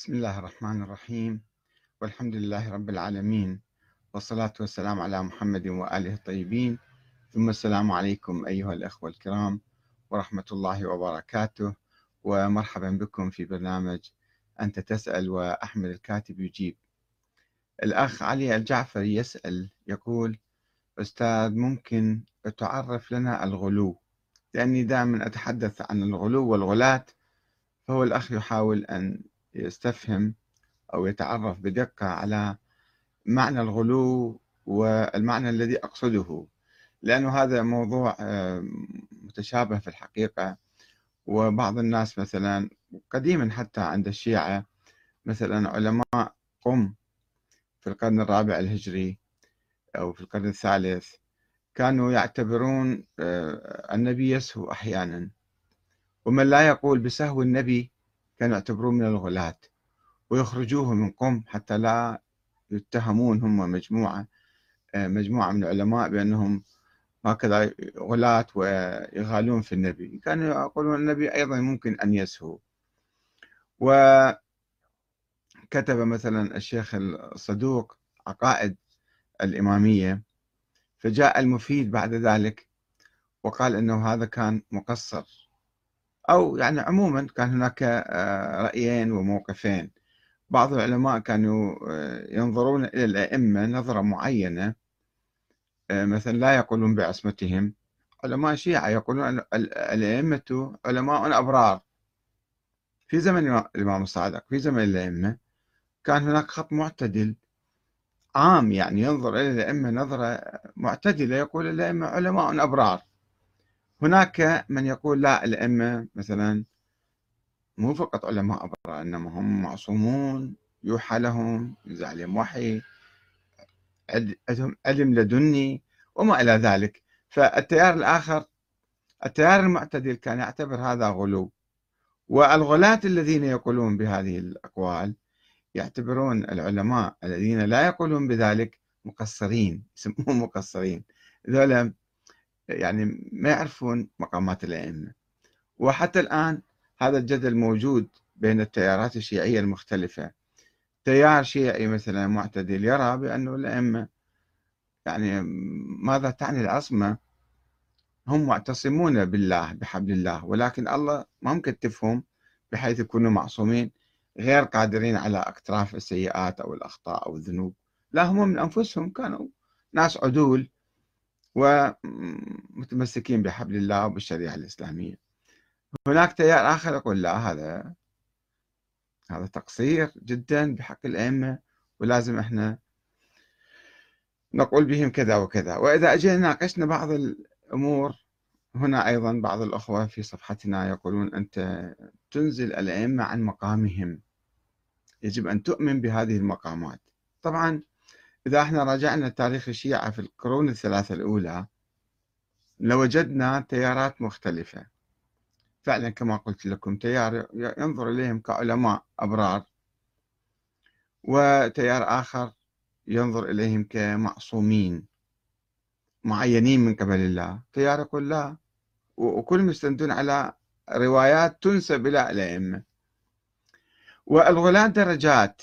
بسم الله الرحمن الرحيم. والحمد لله رب العالمين. والصلاة والسلام على محمد وآله الطيبين. ثم السلام عليكم أيها الأخوة الكرام ورحمة الله وبركاته. ومرحبا بكم في برنامج أنت تسأل وأحمد الكاتب يجيب. الأخ علي الجعفري يسأل يقول أستاذ ممكن تعرف لنا الغلو؟ لأني دائما أتحدث عن الغلو والغلاة فهو الأخ يحاول أن يستفهم أو يتعرف بدقة على معنى الغلو والمعنى الذي أقصده. لأنه هذا موضوع آه، متشابه في الحقيقة. وبعض الناس مثلا قديما حتى عند الشيعة مثلا علماء قم في القرن الرابع الهجري أو في القرن الثالث كانوا يعتبرون آه، النبي يسهو أحيانا. ومن لا يقول بسهو النبي كانوا يعتبروه من الغلاة ويخرجوه من قم حتى لا يتهمون هم مجموعة آه، مجموعة من العلماء بأنهم هكذا غلاة ويغالون في النبي. كانوا يقولون النبي أيضا ممكن أن يسهو. وكتب مثلا الشيخ الصدوق عقائد الإمامية فجاء المفيد بعد ذلك وقال أنه هذا كان مقصر. أو يعني عموما كان هناك آه، رأيين وموقفين. بعض العلماء كانوا آه، ينظرون إلى الأئمة نظرة معينة آه، مثلا لا يقولون بعصمتهم. علماء الشيعة يقولون الأئمة علماء أبرار. في زمن الإمام الصادق في زمن الأئمة كان هناك خط معتدل. عام يعني ينظر إلى الأئمة نظرة معتدلة يقول الأئمة علماء أبرار. هناك من يقول لا الأئمة مثلا مو فقط علماء أبرار إنما هم معصومون يوحى لهم ينزل عليهم وحي عندهم علم لدني وما إلى ذلك. فالتيار الآخر التيار المعتدل كان يعتبر هذا غلو. والغلاة الذين يقولون بهذه الأقوال يعتبرون العلماء الذين لا يقولون بذلك مقصرين يسموهم مقصرين. ذولا يعني ما يعرفون مقامات الأئمة. وحتى الآن هذا الجدل موجود بين التيارات الشيعية المختلفة. تيار شيعي مثلا معتدل يرى بأنه الأئمة يعني ماذا تعني العصمة؟ هم معتصمون بالله بحبل الله ولكن الله ما مكتفهم بحيث يكونوا معصومين غير قادرين على اقتراف السيئات أو الأخطاء أو الذنوب. لا هم من أنفسهم كانوا ناس عدول ومتمسكين بحبل الله وبالشريعة الإسلامية. هناك تيار آخر يقول لا هذا هذا تقصير جدا بحق الأئمة ولازم إحنا نقول بهم كذا وكذا. وإذا أجينا ناقشنا بعض الأمور هنا أيضا بعض الأخوة في صفحتنا يقولون أنت تنزل الأئمة عن مقامهم. يجب أن تؤمن بهذه المقامات. طبعا إذا إحنا راجعنا تاريخ الشيعة في القرون الثلاثة الأولى لوجدنا تيارات مختلفة. فعلا كما قلت لكم تيار ينظر إليهم كعلماء أبرار وتيار آخر ينظر إليهم كمعصومين معينين من قبل الله. تيار يقول لا وكلهم يستندون على روايات تنسب إلى الأئمة والغلاة درجات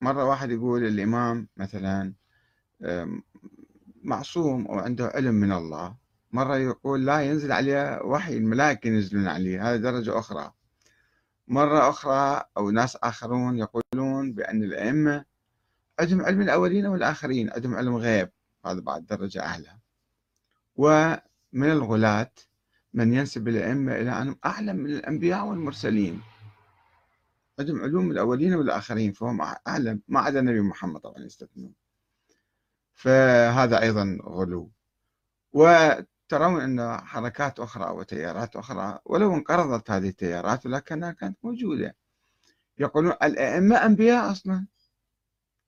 مرة واحد يقول الإمام مثلا معصوم أو عنده علم من الله. مرة يقول لا ينزل عليه وحي الملائكة ينزلون عليه. هذه درجة أخرى. مرة أخرى أو ناس آخرون يقولون بأن الأئمة عندهم علم الأولين والآخرين عندهم علم غيب. هذا بعد درجة أعلى. ومن الغلاة من ينسب الأئمة إلى أنهم أعلم من الأنبياء والمرسلين. عندهم علوم الأولين والآخرين فهم أعلم ما عدا النبي محمد طبعا يستثنون فهذا أيضا غلو. وترون أن حركات أخرى وتيارات أخرى ولو انقرضت هذه التيارات ولكنها كانت موجودة. يقولون الأئمة أنبياء أصلا.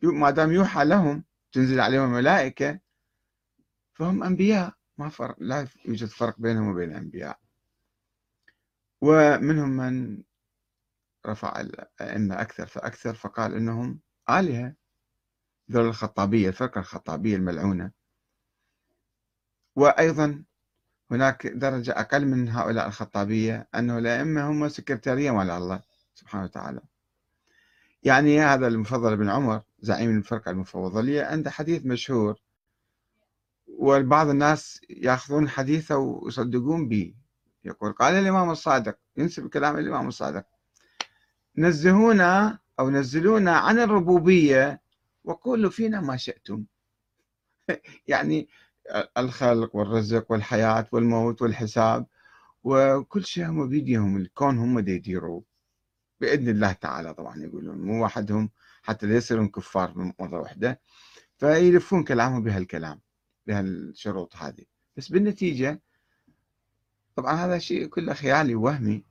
ما دام يوحى لهم تنزل عليهم الملائكة فهم أنبياء. ما فرق لا يوجد فرق بينهم وبين الأنبياء. ومنهم من رفع الأئمة أكثر فأكثر فقال إنهم آلهة. ذول الخطابية الفرقة الخطابية الملعونة. وأيضا هناك درجة أقل من هؤلاء الخطابية أنه الأئمة هم سكرتارية مال الله سبحانه وتعالى. يعني هذا المفضل بن عمر زعيم الفرقة المفوضلية عنده حديث مشهور. وبعض الناس يأخذون حديثه ويصدقون به. يقول قال الإمام الصادق ينسب كلام الإمام الصادق. نزهونا أو نزلونا عن الربوبية وقولوا فينا ما شئتم. يعني الخلق والرزق والحياة والموت والحساب وكل شيء هم بيديهم الكون هم يديروه. بإذن الله تعالى طبعا يقولون مو وحدهم حتى لا يصيرون كفار مرة واحدة. فيلفون كلامهم بهالكلام بهالشروط هذه. بس بالنتيجة طبعا هذا شيء كله خيالي وهمي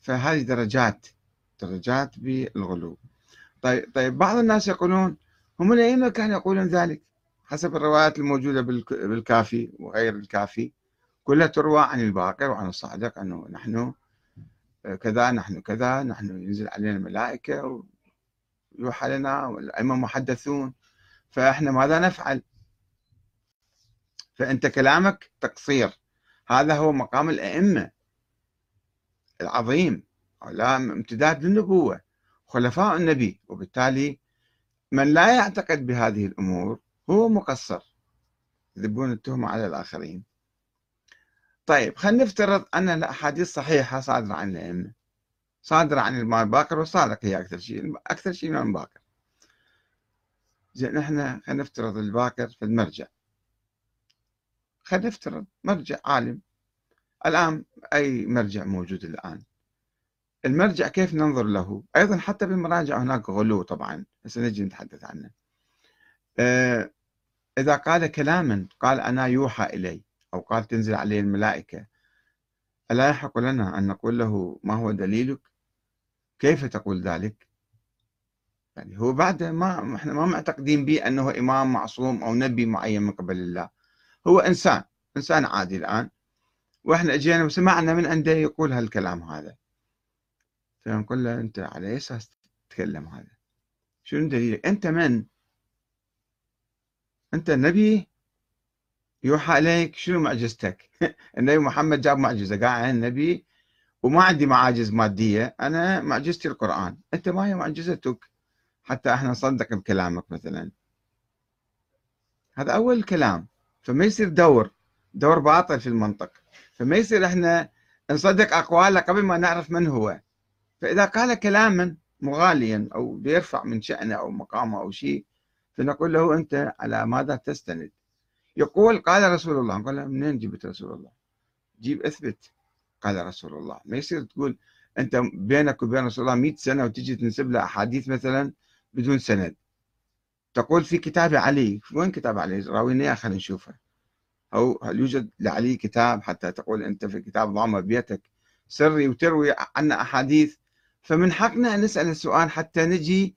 فهذه درجات درجات بالغلو. طيب طيب بعض الناس يقولون هم الأئمة كانوا يقولون ذلك؟ حسب الروايات الموجودة بالكافي وغير الكافي. كلها تروى عن الباقر وعن الصادق أنه نحن كذا نحن كذا نحن ينزل علينا الملائكة ويوحى لنا والأئمة محدثون فإحنا ماذا نفعل؟ فأنت كلامك تقصير. هذا هو مقام الأئمة. العظيم لا امتداد للنبوة خلفاء النبي. وبالتالي من لا يعتقد بهذه الأمور هو مقصر. يذبون التهمة على الآخرين. طيب خلينا نفترض أن الأحاديث صحيحة صادرة عن الأئمة صادرة عن الإمام باكر وصادق هي أكثر شيء أكثر شيء الإمام باكر. زين إحنا خلينا نفترض الباكر في المرجع. خلينا نفترض مرجع عالم. الآن أي مرجع موجود الآن؟ المرجع كيف ننظر له؟ أيضا حتى بالمراجع هناك غلو طبعا سنجي نتحدث عنه. آه، إذا قال كلاما قال أنا يوحى إلي أو قال تنزل عليه الملائكة ألا يحق لنا أن نقول له ما هو دليلك؟ كيف تقول ذلك؟ يعني هو بعد ما إحنا ما معتقدين به أنه إمام معصوم أو نبي معين من قبل الله. هو إنسان إنسان عادي الآن. وإحنا أجينا وسمعنا من عنده يقول هالكلام هذا. فنقول له أنت على أي أساس تتكلم هذا؟ شنو دليلك أنت من؟ أنت نبي يوحى إليك. شنو معجزتك؟ النبي محمد جاب معجزة. قاعد النبي وما عندي معاجز مادية. أنا معجزتي القرآن. أنت ما هي معجزتك. حتى إحنا نصدق بكلامك مثلا. هذا أول كلام. فما يصير دور. دور باطل في المنطق. فما يصير إحنا نصدق أقواله قبل ما نعرف من هو. فإذا قال كلاما مغاليا أو بيرفع من شأنه أو مقامه أو شيء فنقول له أنت على ماذا تستند؟ يقول قال رسول الله نقول له منين جبت رسول الله؟ جيب اثبت قال رسول الله. ما يصير تقول أنت بينك وبين رسول الله 100 سنة وتجي تنسب له أحاديث مثلا بدون سند. تقول في كتاب علي. وين كتاب علي؟ راوينا خلينا نشوفه. أو هل يوجد لعلي كتاب حتى تقول أنت في كتاب ضامة بيتك سري وتروي عنا أحاديث؟ فمن حقنا أن نسأل السؤال حتى نجي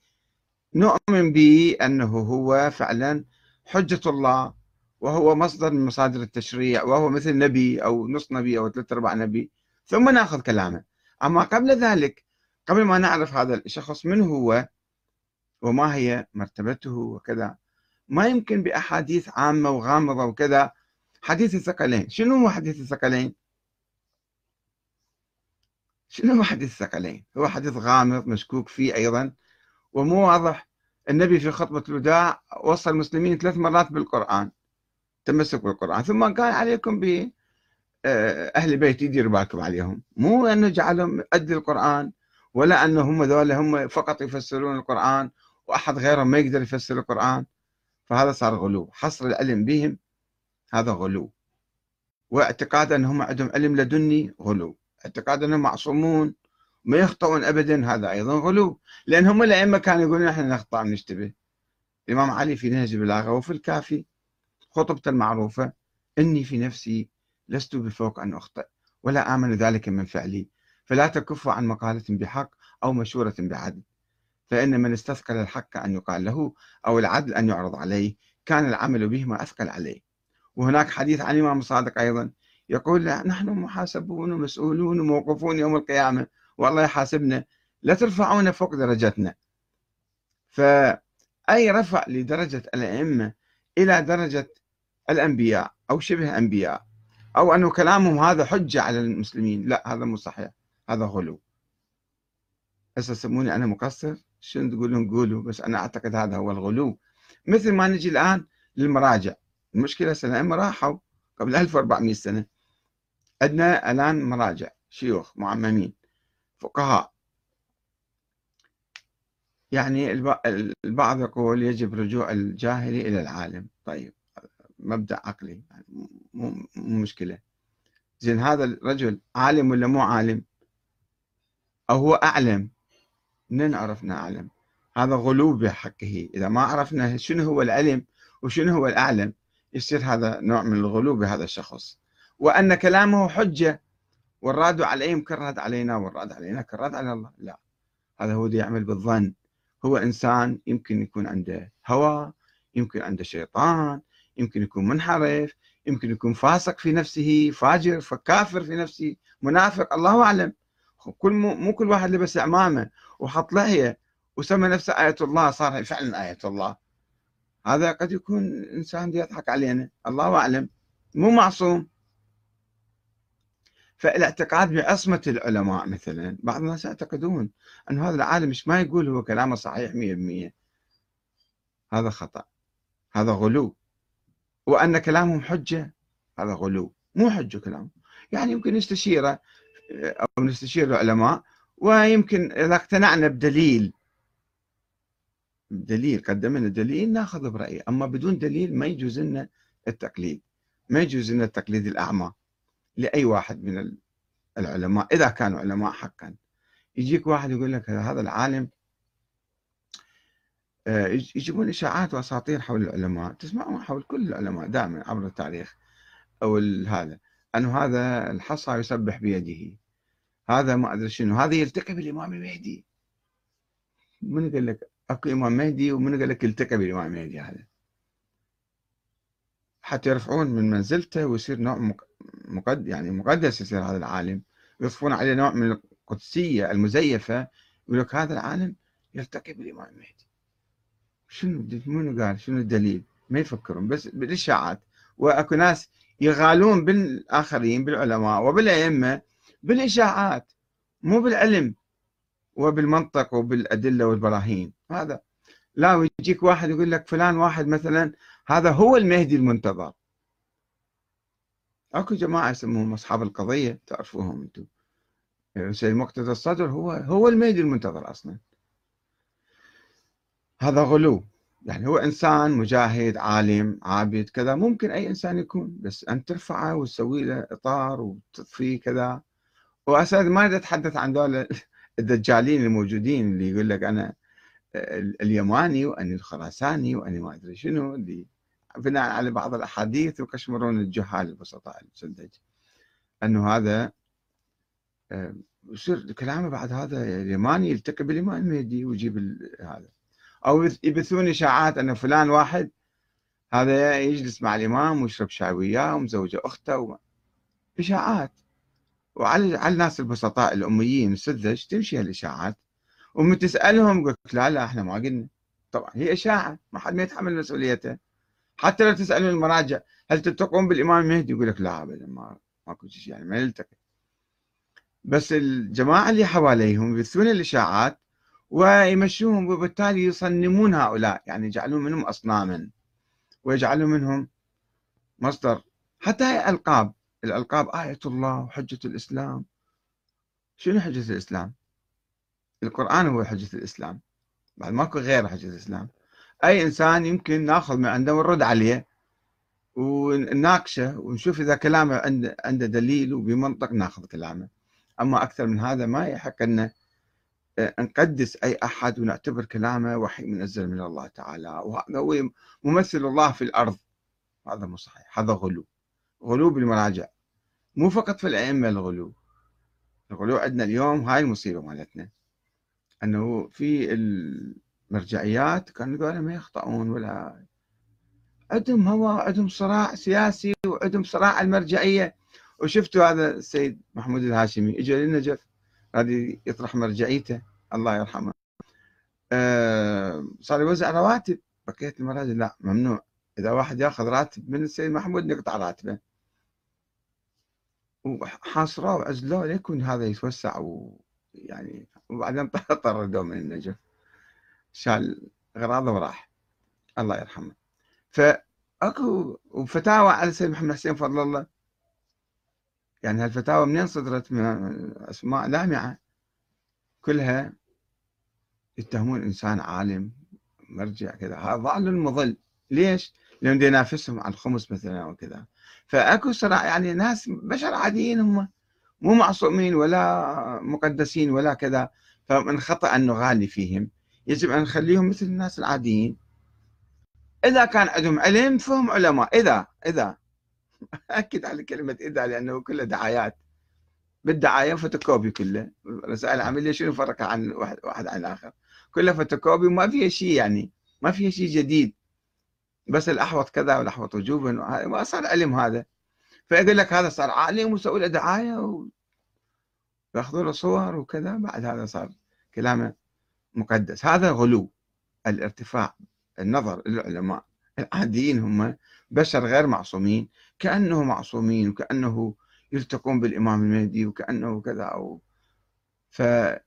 نؤمن به أنه هو فعلا حجة الله وهو مصدر من مصادر التشريع وهو مثل نبي أو نص نبي أو ثلاث أرباع نبي ثم نأخذ كلامه. أما قبل ذلك قبل ما نعرف هذا الشخص من هو وما هي مرتبته وكذا ما يمكن بأحاديث عامة وغامضة وكذا حديث الثقلين. شنو هو حديث الثقلين؟ شنو هو حديث الثقلين؟ هو حديث غامض مشكوك فيه أيضا ومو واضح. النبي في خطبة الوداع وصى المسلمين ثلاث مرات بالقرآن تمسك بالقرآن. ثم قال عليكم ب آه، أهل بيتي يدير بالكم عليهم. مو أنه جعلهم قد القرآن ولا أنه هم ذولا هم فقط يفسرون القرآن وأحد غيرهم ما يقدر يفسر القرآن. فهذا صار غلو. حصر العلم بهم هذا غلو. واعتقاد أنهم عندهم علم لدني غلو. اعتقاد أنهم معصومون. ما يخطئون أبدا هذا أيضا غلو. لأن هم الأئمة كانوا يقولون إحنا نخطأ ونشتبه الإمام علي في نهج البلاغة وفي الكافي خطبته المعروفة إني في نفسي لست بفوق أن أخطئ ولا آمن ذلك من فعلي. فلا تكف عن مقالة بحق أو مشورة بعدل. فإن من استثقل الحق أن يقال له أو العدل أن يعرض عليه كان العمل بهما أثقل عليه. وهناك حديث عن الإمام الصادق أيضا. يقول نحن محاسبون ومسؤولون وموقوفون يوم القيامة. والله يحاسبنا. لا ترفعونا فوق درجتنا. فأي رفع لدرجة الأئمة إلى درجة الأنبياء أو شبه أنبياء أو أنه كلامهم هذا حجة على المسلمين لا هذا مو صحيح. هذا غلو. هسه سموني أنا مقصر؟ شنو تقولون؟ قولوا بس أنا أعتقد هذا هو الغلو. مثل ما نجي الآن للمراجع. المشكلة سنة راحوا قبل 1400 سنة. عندنا الآن مراجع شيوخ معممين فقهاء. يعني البعض يقول يجب رجوع الجاهل إلى العالم. طيب مبدأ عقلي يعني مو مشكلة. زين هذا الرجل عالم ولا مو عالم؟ أو هو أعلم. منين عرفنا أعلم؟ هذا غلو بحقه. إذا ما عرفنا شنو هو العلم وشنو هو الأعلم يصير هذا نوع من الغلو بهذا الشخص. وأن كلامه حجة والراد عليهم كالراد علينا والراد علينا كالراد على الله. لا هذا هو يعمل بالظن. هو إنسان يمكن يكون عنده هوى يمكن عنده شيطان يمكن يكون منحرف يمكن يكون فاسق في نفسه فاجر فكافر في نفسه منافق الله أعلم. كل مو, مو كل واحد لبس عمامة وحط لحية وسمى نفسه آية الله صار فعلا آية الله. هذا قد يكون إنسان يضحك علينا الله أعلم. مو معصوم. فالاعتقاد بعصمة العلماء مثلا بعض الناس يعتقدون أن هذا العالم مش ما يقول هو كلامه صحيح مية بالمية هذا خطأ. هذا غلو. وأن كلامهم حجة هذا غلو. مو حجة كلام يعني يمكن نستشيره أو نستشير العلماء ويمكن إذا اقتنعنا بدليل دليل قدم لنا دليل ناخذ برأيه أما بدون دليل ما يجوز لنا التقليد. ما يجوز لنا التقليد الأعمى لأي واحد من العلماء إذا كانوا علماء حقا. يجيك واحد يقول لك هذا العالم آه، يجيبون إشاعات وأساطير حول العلماء. تسمعون حول كل العلماء دائما عبر التاريخ أو هذا. أنه هذا الحصى يسبح بيده. هذا ما أدري شنو. هذا يلتقي بالإمام المهدي. من قال لك أكو إمام مهدي ومن قال لك يلتقي بالامام المهدي هذا. حتى يرفعون من منزلته ويصير نوع مقد يعني مقدس يصير هذا العالم. ويضيفون عليه نوع من القدسية المزيفة يقول لك هذا العالم يلتقي بالإمام المهدي شنو منو قال؟ شنو الدليل؟ ما يفكرون بس بالإشاعات. وأكو ناس يغالون بالآخرين بالعلماء وبالأئمة بالإشاعات مو بالعلم. وبالمنطق وبالأدلة والبراهين. هذا لا ويجيك واحد يقول لك فلان واحد مثلا هذا هو المهدي المنتظر. أكو جماعة يسموهم أصحاب القضية تعرفوهم أنتم. سيد مقتدى الصدر هو هو المهدي المنتظر أصلا. هذا غلو. يعني هو إنسان مجاهد عالم عابد كذا. ممكن أي إنسان يكون بس انت ترفعه وتسوي له إطار وتطفيه كذا. واساسا ما أتحدث عن دول الدجالين الموجودين اللي يقول لك أنا اليماني وأني الخراساني وأني ما أدري شنو اللي بناء على بعض الأحاديث وكشمرون الجهال البسطاء السذج أنه هذا آه، يصير كلامه بعد هذا اليماني يلتقي بالامام المهدي ويجيب هذا. أو يبثون إشاعات أن فلان واحد هذا يجلس مع الإمام ويشرب شاي وياه ومزوجة أخته و... إشاعات. وعلى على الناس البسطاء الأميين السذج تمشي هالإشاعات. ومن تسألهم قلت لا لا إحنا ما قلنا. طبعا هي إشاعة ما حد ما يتحمل مسؤوليته. حتى لو تسالون المراجع هل تتقون بالإمام المهدي يقول لك لا ابدا ما ماكو شيء يعني ما يلتقي. بس الجماعة اللي حواليهم يبثون الإشاعات ويمشوهم وبالتالي يصنمون هؤلاء يعني يجعلون منهم اصناما ويجعلون منهم مصدر. حتى ألقاب الألقاب آية الله وحجة الإسلام. شنو حجة الإسلام؟ القرآن هو حجة الإسلام بعد ماكو غير حجة الإسلام. أي إنسان يمكن ناخذ من عنده ونرد عليه ونناقشه ونشوف إذا كلامه عنده عنده دليل وبمنطق ناخذ كلامه. أما أكثر من هذا ما يحق أن نقدس أي أحد ونعتبر كلامه وحي منزل من الله تعالى. وهذا هو ممثل الله في الأرض. هذا مو صحيح هذا غلو. غلو بالمراجع. مو فقط في الأئمة الغلو. الغلو عندنا اليوم هاي المصيبة مالتنا. أنه في المرجعيات كانوا ذولا ما يخطئون ولا عندهم هو عندهم صراع سياسي وعندهم صراع المرجعية. وشفتوا هذا السيد محمود الهاشمي اجى للنجف هذه يطرح مرجعيته الله يرحمه. أه صار يوزع رواتب. بقية المراجع؟ لا ممنوع. إذا واحد ياخذ راتب من السيد محمود نقطع راتبه. وحاصروه وعزلوه ليكون هذا يتوسع ويعني وبعدين طردوه من النجف شال غراضه وراح. الله يرحمه. فأكو فتاوى على سيد محمد حسين فضل الله. يعني هالفتاوى منين صدرت؟ من أسماء لامعة. كلها يتهمون إنسان عالم مرجع كذا. هذا ضال مضل. ليش؟ لأنه ينافسهم على الخمس مثلا أو كذا فأكو صراع يعني ناس بشر عاديين هم مو معصومين ولا مقدسين ولا كذا فمن خطأ أن نغالي فيهم. يجب أن نخليهم مثل الناس العاديين. إذا كان عندهم علم فهم علماء. إذا إذا. أكد على كلمة إذا لأنه كله دعايات. بالدعاية فوتوكوبي كله. رسائل عملية شنو فرق عن واحد, واحد عن الآخر؟ كله فوتوكوبي وما فيها شيء يعني ما فيها شيء جديد. بس الأحوط كذا والأحوط وجوبا ما صار علم هذا. فيقول لك هذا صار عالم وسوي له دعاية وياخذوا له صور وكذا بعد هذا صار كلامه مقدس. هذا غلو الارتفاع النظر للعلماء العاديين هم بشر غير معصومين كأنه معصومين وكأنه يلتقون بالإمام المهدي وكأنه كذا أو فيسبب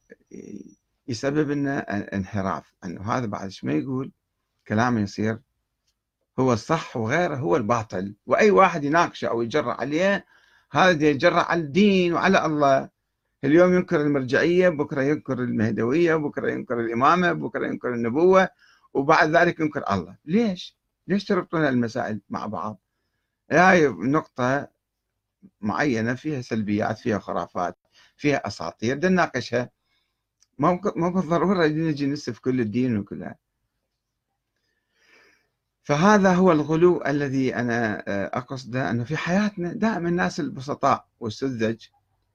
لنا انحراف أنه هذا بعد ما يقول؟ كلامه يصير هو الصح وغيره هو الباطل. وأي واحد يناقشه أو يجرع عليه هذا يجرع على الدين وعلى الله. اليوم ينكر المرجعية بكرة ينكر المهدوية بكرة ينكر الإمامة بكرة ينكر النبوة وبعد ذلك ينكر الله. ليش؟ ليش تربطون المسائل مع بعض؟ هاي نقطة معينة فيها سلبيات فيها خرافات فيها أساطير بدنا نناقشها. ما بالضرورة نجي نسف كل الدين وكلها. فهذا هو الغلو الذي أنا آه، أقصده أنه في حياتنا دائما الناس البسطاء والسذج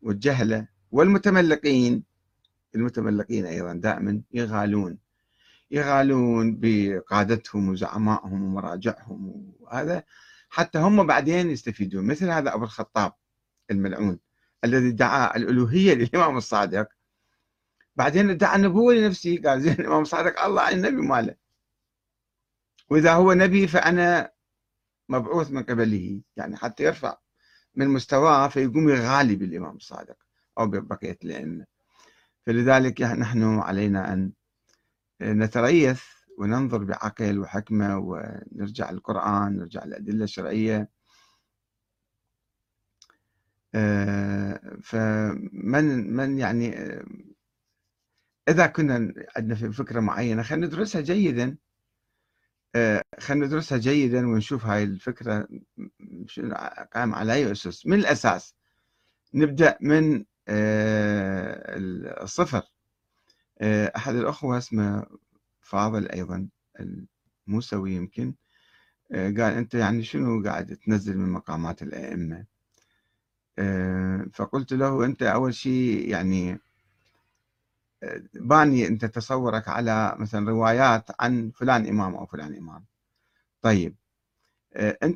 والجهلة والمتملقين المتملقين أيضا دائما يغالون يغالون بقادتهم وزعمائهم ومراجعهم وهذا حتى هم بعدين يستفيدون. مثل هذا أبو الخطاب الملعون الذي ادعى الألوهية للإمام الصادق. بعدين ادعى النبوة لنفسه قال زين الإمام الصادق الله النبي ماله. وإذا هو نبي فأنا مبعوث من قبله. يعني حتى يرفع من مستواه فيقوم يغالي بالإمام الصادق أو ببقية الأئمة. فلذلك نحن علينا أن نتريث وننظر بعقل وحكمة ونرجع للقرآن نرجع للأدلة الشرعية. آه، فمن من يعني آه، إذا كنا عندنا فكرة معينة خلينا ندرسها جيدا. خلينا ندرسها جيدا ونشوف هاي الفكرة قائمة على أي أسس؟ من الأساس نبدأ من الصفر. أحد الأخوة اسمه فاضل أيضا الموسوي يمكن. آه، قال أنت يعني شنو قاعد تنزل من مقامات الأئمة؟ آه، فقلت له أنت أول شيء يعني آه، باني أنت تصورك على مثلا روايات عن فلان إمام أو فلان إمام. طيب أنت